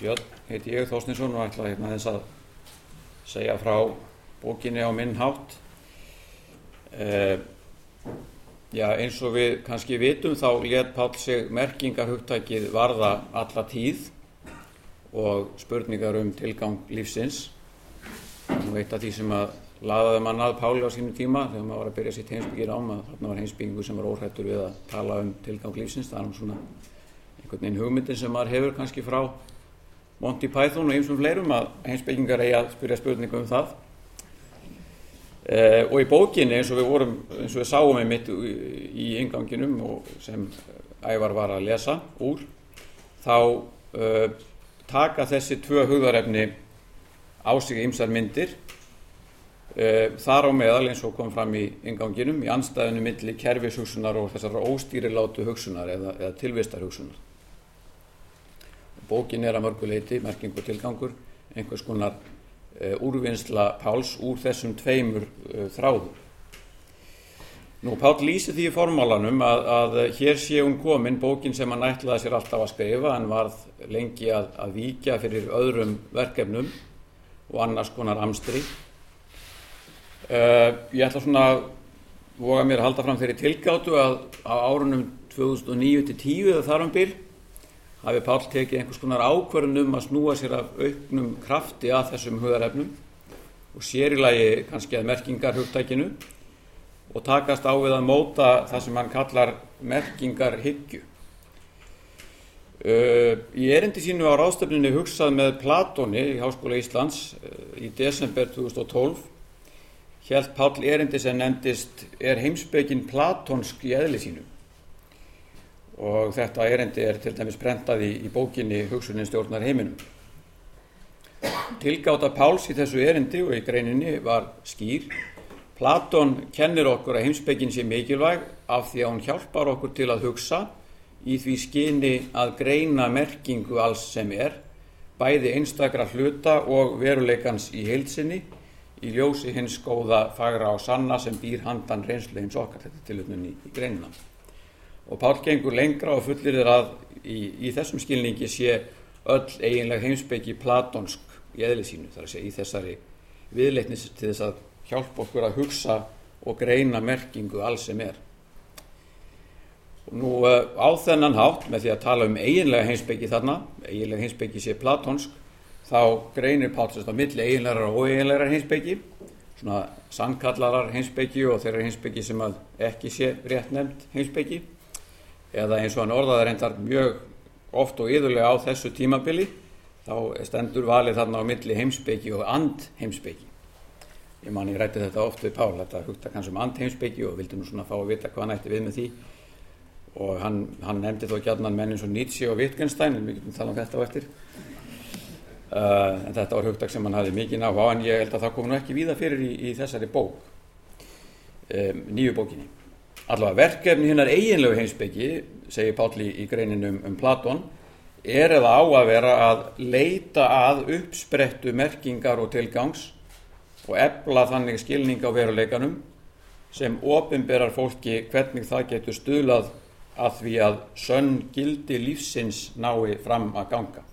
Björn heiti ég Þósninsson og ætla hérna þess að segja frá bókinni á minn hátt. Uh, já, eins og við kannski vitum þá let Pál sig merkingarhugtækið varða alla tíð og spurningar um tilgang lífsins. Nú eitt af því sem að laðaði mann að Páli á sínum tíma þegar maður var að byrja sitt heimsbyggir ám að þarna var heimsbyggingu sem var óhættur við að tala um tilgang lífsins. Það er um svona einhvern veginn hugmyndin sem maður hefur kannski frá Monty Python og einsum fleirum að heimsbyggingar eigi að spyrja spurningu um það. Uh, og í bókinni eins og við vorum, eins og við sáum einmitt í, ynganginum og sem Ævar var að lesa úr, þá uh, taka þessi tvö hugðarefni á sig ymsar myndir. Uh, þar á meðal eins og kom fram í ynganginum í anstæðinu milli kerfishugsunar og þessar óstýrilátu hugsunar eða, eða tilvistarhugsunar. Bókin er að mörguleiti, merkingu tilgangur, einhvers konar uh, úrvinnsla Páls úr þessum tveimur uh, þráðum. Nú, Pál lýsi því í formálanum að, að hér sé hún komin, bókin sem hann ætlaði sér alltaf að skrifa, hann varð lengi að, að víkja fyrir öðrum verkefnum og annars konar amstri. Uh, ég ætla svona að voga mér að halda fram þeirri tilgáttu að á árunum 2009-10 eða þar um byrj hafi Pál tekið einhvers konar ákverðun um að snúa sér af auknum krafti að þessum hugarefnum og sér í lagi kannski að merkingar hugtækinu og takast á við að móta það sem hann kallar merkingar hyggju. Uh, í erindi sínu á ráðstöfninu hugsað með Platóni í Háskóla Íslands uh, í desember 2012 held Pál erindi sem nefndist er heimsbyggin platónsk í eðli sínu og þetta erindi er til dæmis prentað í, í bókinni Hugsunin stjórnar heiminum. Tilgáta Páls í þessu erindi og í greininni var skýr. Platón kennir okkur að heimsbyggin sé mikilvæg af því að hún hjálpar okkur til að hugsa í því skyni að greina merkingu alls sem er, bæði einstakra hluta og veruleikans í heilsinni, í ljósi hins góða fagra og sanna sem býr handan reynslu hins okkar, þetta tilutnum í, í greinina og Pál gengur lengra og fullir þér að í, í þessum skilningi sé öll eiginlega heimsbyggi platónsk í eðli sínu þar að segja í þessari viðleitnis til þess að hjálpa okkur að hugsa og greina merkingu alls sem er. Og nú á þennan hátt með því að tala um eiginlega heimsbyggi þarna, eiginlega heimsbyggi sé platónsk, þá greinir Pál sérst á milli eiginlegar og óeiginlegar heimsbyggi, svona sannkallarar heimsbyggi og þeirra heimsbyggi sem ekki sé rétt nefnd heimsbyggi eða eins og hann orðaði reyndar mjög oft og yðurlega á þessu tímabili þá stendur valið þarna á milli heimsbyggi og and heimsbyggi ég man ég rætti þetta oft við Pál þetta hugta kannski um and heimsbyggi og vildi nú svona fá að vita hvað hann ætti við með því. Og hann, hann nefndi þó gætnan menn eins og Nietzsche og Wittgenstein en við getum tala um þetta á eftir. Uh, en þetta var hugtak sem hann hafi mikið ná á en ég held að það kom nú ekki víða fyrir í, í þessari bók um, nýju bókinni allavega verkefni hinnar eiginlegu heimsbyggi segir Páli í greininu um, um Platón er eða á að vera að leita að uppsprettu merkingar og tilgangs og ebla þannig skilning á veruleikanum sem ofinberar fólki hvernig það getur stuðlað að því að sönn gildi lífsins nái fram að ganga.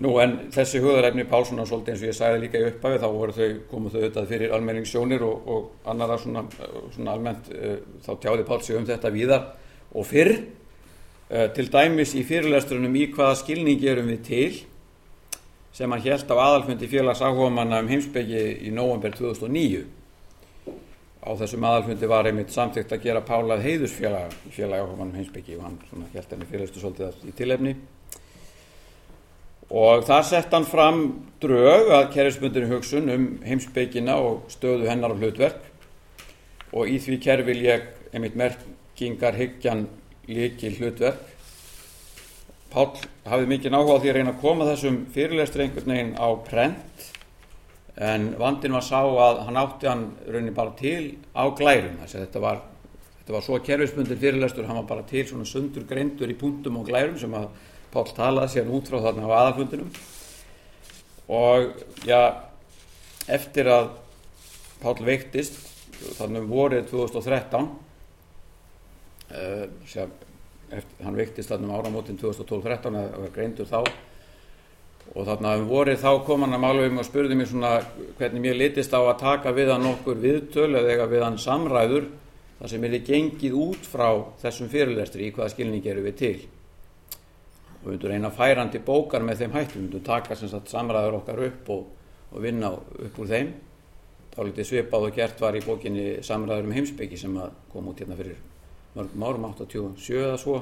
Nú en þessi hugðaræfni Pálssonar svolítið eins og ég sagði líka í upphafi þá þau, komu þau auðvitað fyrir almenningssjónir og, og annara svona, svona almennt uh, þá tjáði Pálssi um þetta víðar. Og fyrr uh, til dæmis í fyrirlestrunum í hvaða skilningi erum við til sem hann held á aðalfundi félags áhugamanna um heimsbyggi í november 2009 á þessum aðalfundi var einmitt samþygt að gera Pálað heiðusfélag félag áhugamann um heimsbyggi og hann held henni fyrirlestu svolítið í tilefni og þar sett hann fram drög að kerfisbundinu hugsun um heimsbyggina og stöðu hennar og hlutverk. Og í því kerfi vil ég einmitt merkingar hyggjan líki hlutverk Pál hafði mikið náhuga á því að reyna að koma þessum fyrirlestri einhvern veginn á prent en vandin var sá að hann átti hann raunin bara til á glærum. Þess að þetta var, þetta var svo kerfisbundin fyrirlestur, hann var bara til svona sundur greindur í punktum og glærum sem að Pál talaði sér út frá þarna á aðafundinum og já, eftir að Pál veiktist þannig um vorið 2013 uh, sem eftir, hann veiktist þarna um áramótin 2012-13 að var greindur þá. Og þarna um vorið þá kom hann að mála um og spurði mér svona hvernig mér litist á að taka við hann okkur viðtöl eða við hann samræður þar sem er þið gengið út frá þessum fyrirlestri í hvaða skilning eru við til og við myndum reyna færandi bókar með þeim hættum, við myndum taka sagt samræður okkar upp og, og vinna upp úr þeim. Þá litið svipað og gert var í bókinni samræður um heimsbyggi sem kom út hérna fyrir mörgum árum 87 eða svo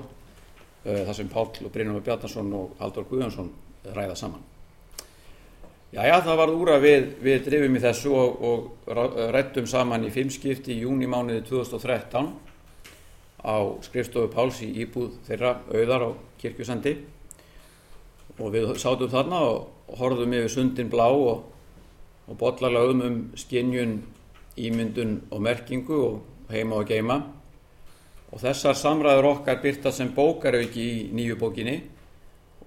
þar sem Páll og Brynjum Bjarnason og Haldur Guðjónsson ræða saman. Jæja, það var úra við, við drifum í þessu og, og rættum saman í fimmskipti í júni mánuði 2013 á skrifstofu Páls í íbúð þeirra auðar á kirkjusandi. Og við sátum þarna og horfðum yfir sundin blá og, og botlalagum um skinnjun, ímyndun og merkingu og heima og geima og þessar samræður okkar byrta sem bókarauki í nýju bókinni.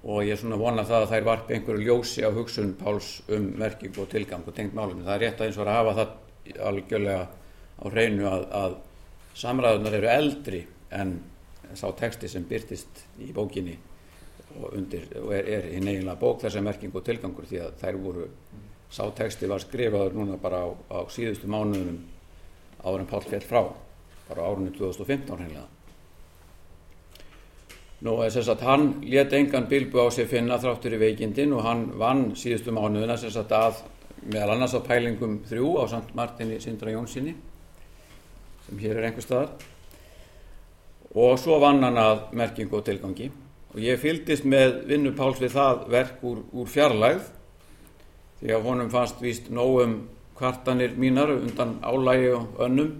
Og ég er svona vonað það að þær varpi einhverju ljósi á hugsun Páls um merkingu og tilgang og tengt málum. Það er rétt að eins og að hafa það algjörlega á hreinu að, að samræðunar eru eldri en sá texti sem byrtist í bókinni og, undir, og er, er hinn eiginlega bók þessar merkingu og tilgangur því að þær voru, sá texti var skrifaður núna bara á, á síðustu mánuðunum áður en Pál fjell frá, bara árunni 2015 hreinlega. Nú er þess að hann let engan bilbu á sig finna þráttur í veikindin og hann vann síðustu mánuðina þess að meðal annars á pælingum þrjú á samt Martini Sindra Jónssoni sem hér er einhver staðar. Og svo vann hann að merkingu og tilgangi. Og ég fyldist með vinnu Páls við það verk úr, úr fjarlægð því að honum fannst víst nógum kvartanir mínar undan álægi og önnum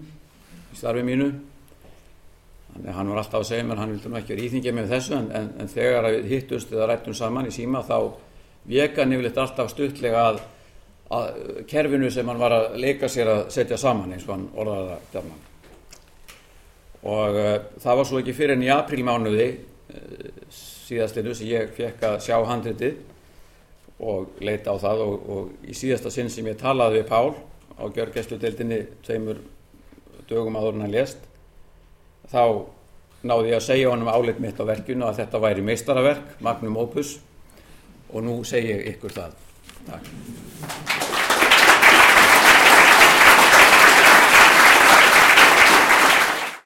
í starfi mínu. Þannig að hann var alltaf að segja mér hann vildi nú ekki vera íþingja með þessu en, en, en þegar við hittumst eða rættum saman í síma þá veka nefnilegt alltaf stuttlega að, að kerfinu sem hann var að leika sér að setja saman eins og hann orðaði það. Og uh, það var svo ekki fyrir enn í aprílmánuði uh, síðastinu sem ég fekk að sjá handritið og leita á það og, og í síðasta sinn sem ég talaði við Pál á gjörgæsludeildinni tveimur dögum áður en hann lést þá náði ég að segja honum álit mitt á verkinu að þetta væri meistaraverk, magnum opus og nú segi ég ykkur það. Takk.